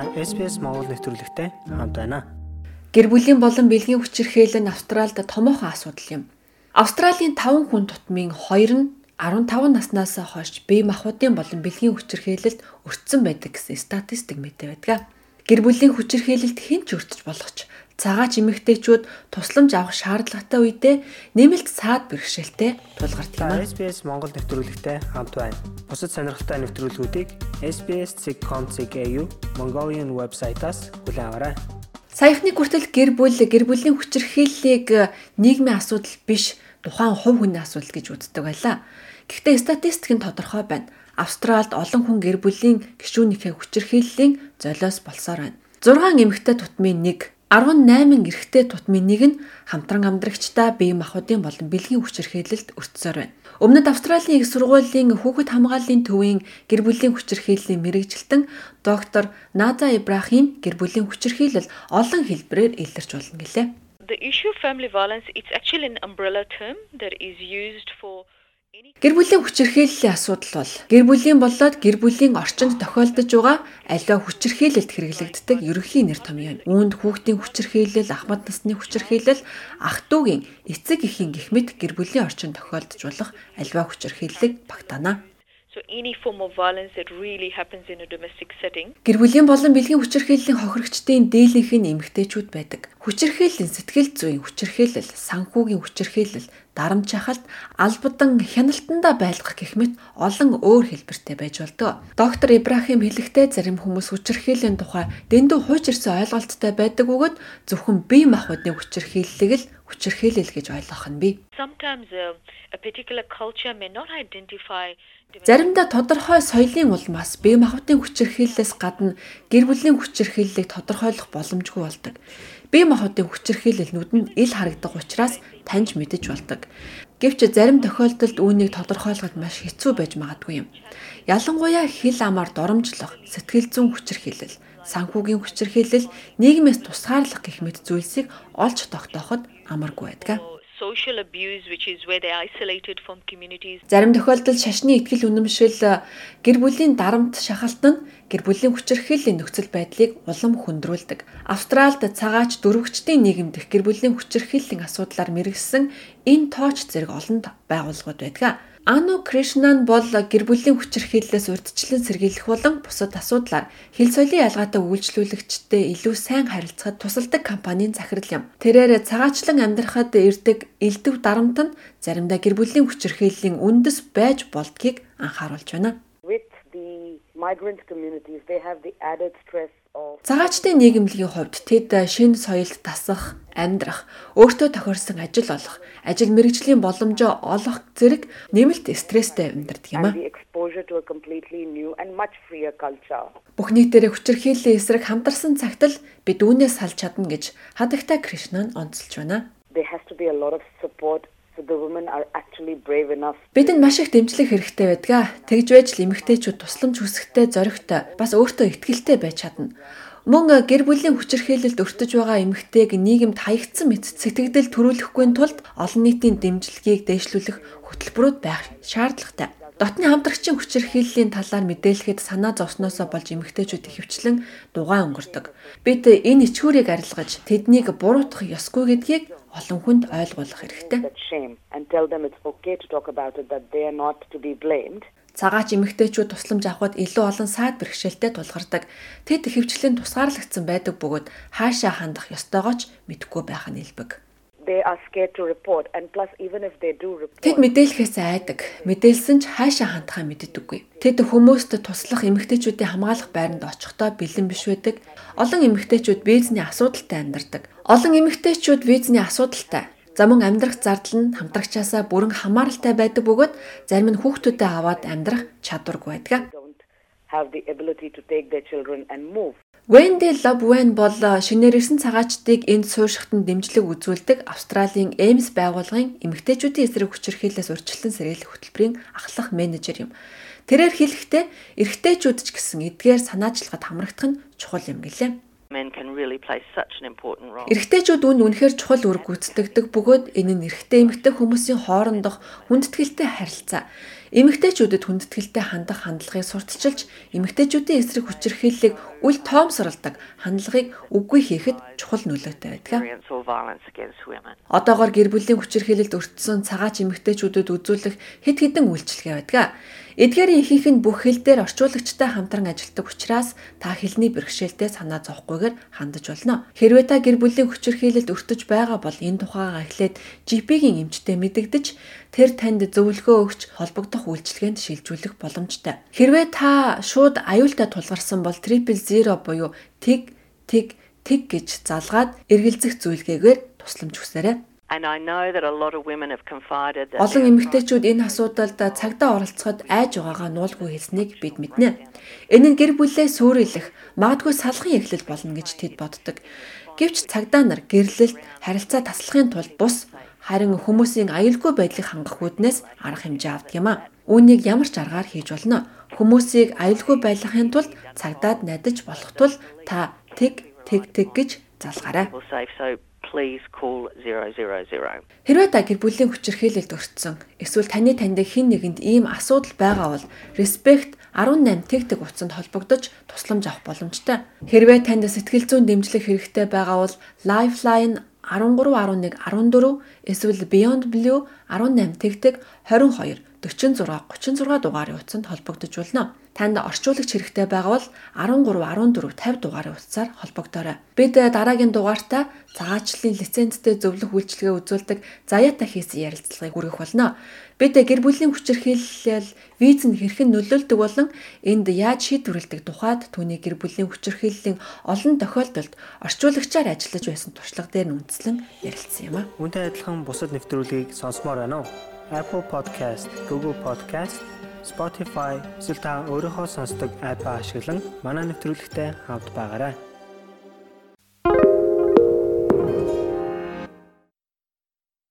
Та SPS Монгол нэвтрүүлэгтэй хамт байна. Гэр бүлийн болон бэлгийн хүчирхээлэл нь Австральд томоохон асуудал юм. Австралийн 5 хүн тутмын 2 нь 15 наснаас хойш бие махбодын болон бэлгийн хүчирхээлэлд өртсөн байдаг гэсэн статистик мэдээ байдаг. Гэр бүлийн хүчирхээлэлд хэн ч өртөж болох ч цагаач эмэгтэйчүүд тусламж авах шаардлагатай үедээ нэмэлт саад бэрхшээлтэй тулгардаг юм. SBS Монгол нэвтрүүлэгтэй хамт байна. Бусад сонирхолтой нэвтрүүлгүүдийг SBS.com.cg Mongolian вебсайтаас хүлээн аваарай. Саяхны хүртэл гэр бүл гэр бүлийн хүчирхийллийг нийгмийн асуудал биш тухайн хувь хүний асуудал гэж үздэг байлаа. Гэхдээ статистик нь тодорхой байна. Австралид олон хүн гэр бүлийн гишүүнийхээ хүчирхийллийн золиос болсоор байна. 6 эмэгтэй тутмын нэг 18 эрэгтэй тутмын нэг нь хамтран амдрагчдаа бие махбодын болон бэлгийн хүчирхээлэлд өртсөөр байна. Өмнөд Австралийн их сургуулийн хүүхэд хамгааллын төвийн гэр бүлийн хүчирхийллийн мэрэгжилтэн доктор Нада Ибрахим гэр бүлийн хүчирхийлэл олон хэлбэрээр илэрч болно гэлээ. The issue of family violence it's actually an umbrella term that is used for Гэр бүлийн хүчирхийллийн асуудал бол гэр бүлийн болоод гэр бүлийн орчинд тохиолдож байгаа аливаа хүчирхийлэлд хэрэглэгддэг ерөнхий нэр том юм. Үүнд хүүхдийн хүчирхийлэл, ахмад насны хүчирхийлэл, ах トゥ угийн эцэг эхийн гих мэт гэр бүлийн орчинд тохиолдож болох аливаа хүчирхийллийг багтаана. So any form of violence that really happens in a domestic setting. Гэр бүлийн болон бэлгийн хүчирхийллийн хохирогчдын дийлэнх нь эмэгтэйчүүд байдаг. Хүчирхийллийн сэтгэл зүйн хүчирхийлэл, санхүүгийн хүчирхийлэл, дарамт шахалт, албадан хяналтандаа байлгах гэх мэт олон өөр хэлбэртэй байж болдог. Доктор Ибрахим хэлэхдээ зарим хүмүүс хүчирхийллийн тухай дэндүү хуучирсан ойлголттой байдаг бөгөөд зөвхөн бие махбодны хүчирхийллийг л хүчирхийлэл гэж ойлгох нь бий. Sometimes a, a particular culture may not identify Заримдаа тодорхой соёлын улмаас бие махбодын хүчирхийллээс гадна гэр бүлийн хүчирхийллийг тодорхойлох боломжгүй болдог. Бие махбодын хүчирхийлэлнүүд нь ил харагдах учраас таньж мэдэж болдог. Гэвч зарим тохиолдолд үүнийг тодорхойлоход маш хэцүү байж магадгүй юм. Ялангуяа хил амаар доромжлох, сэтгэл зүйн хүчирхийлэл, санхүүгийн хүчирхийлэл, нийгмээс тусгаарлах гэх мэт зүйлсийг олж тогтооход амаргүй байдаг social abuse which is where they are isolated from communities. Зарим тохиолдолд шашны ихтгэл үнэмшил гэр бүлийн дарамт шахалт нь гэр бүлийн хүчирхийллийн нөхцөл байдлыг улам хөндрүүлдэг. Австральд цагаач дөрвөгчдийн нийгэмдэх гэр бүлийн хүчирхийллийн асуудлаар мэрэгсэн энэ тооч зэрэг олон байгууллагууд байдаг. Ану Кришнан бол гэр бүлийн хүчирхийллээс урьдчилан сэргийлэх болон бусад асуудлаар хил соёлын ялгаатай үйлчлүүлэгчтэй илүү сайн харилцахад тусалдаг компанийн захирал юм. Тэрээр цагаачлан амьдрахад ирдэг элдв дарамт нь заримдаа гэр бүлийн хүчирхийллийн үндэс байж болдгийг анхааруулж байна. With the migrant communities they have the added stress Цагаачдын нийгэмлэгийн хувьд тэд шинэ соёлд тасах, амьдрах, өөртөө тохирсон ажил олох, ажил мэргэжлийн боломжоо олох зэрэг нэмэлт стресстэй амьдардаг юм а. Бүх нийтээрээ хүчирхийллийн эсрэг хамтарсан цагт л бид үүнээс салж чадна гэж хадагтай Кришнан онцолж байна. There has to be a lot of support Бидэнд маш их дэмжлэг хэрэгтэй байдаг. Тэгж байж л эмэгтэйчүүд тусламж хүсэхтэй зоригтой бас өөртөө ихтгэлтэй байж чадна. Мөн гэр бүлийн хүчирхийлэлд өртөж байгаа эмэгтэйг нийгэмд хаягдсан мэт сэтгэгдэл төрүүлэхгүй тулд олон нийтийн дэмжлэгийг дэвшлүүлэх хөтөлбөрүүд байх шаардлагатай. Дотны хамтрагчийн хүчирхийллийн талаар мэдээлэхэд санаа зовсноосоо болж эмэгтэйчүүд ихэвчлэн дугаа өнгөрдөг. Бид энэ ичгүүрийг арилгаж тэднийг буруутгах ёсгүй гэдгийг олон хүнд ойлгуулах хэрэгтэй. Цагаач эмэгтэйчүүд тусламж авахд илүү олон сайд бэрхшээлтэй тулгардаг. Тэд хөвчлэн тусгаарлагдсан байдаг бөгөөд хаашаа хандах ёстойгоо ч мэдэхгүй байх нь илбэг they are scared to report and plus even if they do report Тэд мэдээлэхээс айдаг. Мэдээлсэн ч хаашаа хандхаа мэддэггүй. Тэд хүмүүст туслах эмэгтэйчүүдийн хамгаалах байранд очихдоо бэлэн биш байдаг. Олон эмэгтэйчүүд визний асуудалтай амьдардаг. Олон эмэгтэйчүүд визний асуудалтай За мөн амьдрах зардал нь хамтрагчаасаа бүрэн хамааралтай байдаг бөгөөд зарим нь хүүхдүүдэд аваад амьдрах чадваргүй байдаг. Wendy Lobwen бол шинээрсэн цагаачдыг энд суурьшихтанд дэмжлэг үзүүлдэг Австралийн Ames байгууллагын эмэгтэйчүүдийн эсрэг хүчирхийллээс урьдчилан сэргийлэх хөтөлбөрийн ахлах менежер юм. Тэрээр хэлэхдээ эрэгтэйчүүд ч гэсэн эдгээр санаачлагад хамрагдах нь чухал юм гэлээ. Эрэгтэйчүүд үнд үнэхээр чухал үр гүйцэтгэдэг бөгөөд энэ нь эрэгтэй эмэгтэй хүмүүсийн хоорондох хүндэтгэлтэй харилцаа Эмэгтэйчүүдэд хүндэтгэлтэй хандах хандлагыг сурталчилж, эмэгтэйчүүдийн эсрэг хүчирхийллийг үл тоомсорлдог хандлагыг үгүй хийхэд чухал нөлөөтэй байдаг. Одоогоор гэр бүлийн хүчирхийлэлд өртсөн цагаач эмэгтэйчүүдэд үзүүлэх хэд хэдэн үйлчилгээ байдаг. Эдгээрийн ихэнх нь бүх хэл дээр орчуулагчтай хамтран ажилладаг учраас та хэлний бэрхшээлтэй санаа зовхгүйгээр хандаж болно. Хэрвээ та гэр бүлийн хүчирхийлэлд өртөж байгаа бол энэ тухайгаа эхлээд GP-ийн эмчтэй мэдэгдэж тэр танд зөвлөгөө өгч холбогдох үйлчилгээнд шилжүүлэх боломжтой. Хэрвээ та шууд аюултай тулгарсан бол triple zero буюу тэг тэг тэг гэж залгаад эргэлзэх зүйлгээгээр тусламж хүсээрэй. Олон эмэгтэйчүүд энэ асуудалд цагдаа оролцоход айж байгаагаа нуулгүй хэлснийг бид мэднэ. Энэ нь гэр бүлээ сүрэлэх, магадгүй салахын эхлэл болно гэж тэд боддог. Гэвч цагдаа нар гэрлэлт, харилцаа таслахын тулд бус харин хүмүүсийн аюулгүй байдлыг хангах үүднээс арга хэмжээ авдаг юм а. Үүнийг ямар ч аргаар хийж болно. Хүмүүсийг аюулгүй байлгахын тулд цагдаад найдаж болох тул та тэг тэг тэг гэж залгаарай please call 000. Хэрвээ та гэр бүлийн хүчирхийлэлд өртсөн эсвэл таны танд хэн нэгэнд ийм асуудал байгаа бол Respect 18 тэгтэг утсанд холбогдож тусламж авах боломжтой. Хэрвээ танд сэтгэл зүйн дэмжлэг хэрэгтэй байгаа бол Lifeline 1311 14 эсвэл Beyond Blue 18 тэгтэг 22 46 36 дугаарын утсанд холбогдож болно. Танд орчуулагч хэрэгтэй байгаа бол 13 14 50 дугаарын утсаар холбогдоорой. Бид дараагийн дугаартаа цагаачлалын лицензтэй зөвлөх үйлчилгээ үзүүлдэг заяата хийсэн ярилцлагыг хүргэх болно. Бид гэр бүлийн хүчирхийлэл виз нь хэрхэн нөлөөлдөг болон энд яаж шийдвэрлэдэг тухайд түүний гэр бүлийн хүчирхийллийн олон тохиолдолд орчуулагчаар ажиллаж байсан туршлага дээр үндэслэн ярилцсан юм а. Үүнтэй адилхан бусад нэвтрүүлгийг сонсомоор байна уу? Apple Podcast, Google Podcast, Spotify эсвэл та өөрийнхөө сонсдог апп ашиглан манай нэвтрүүлэгтэй хавд байгаарай.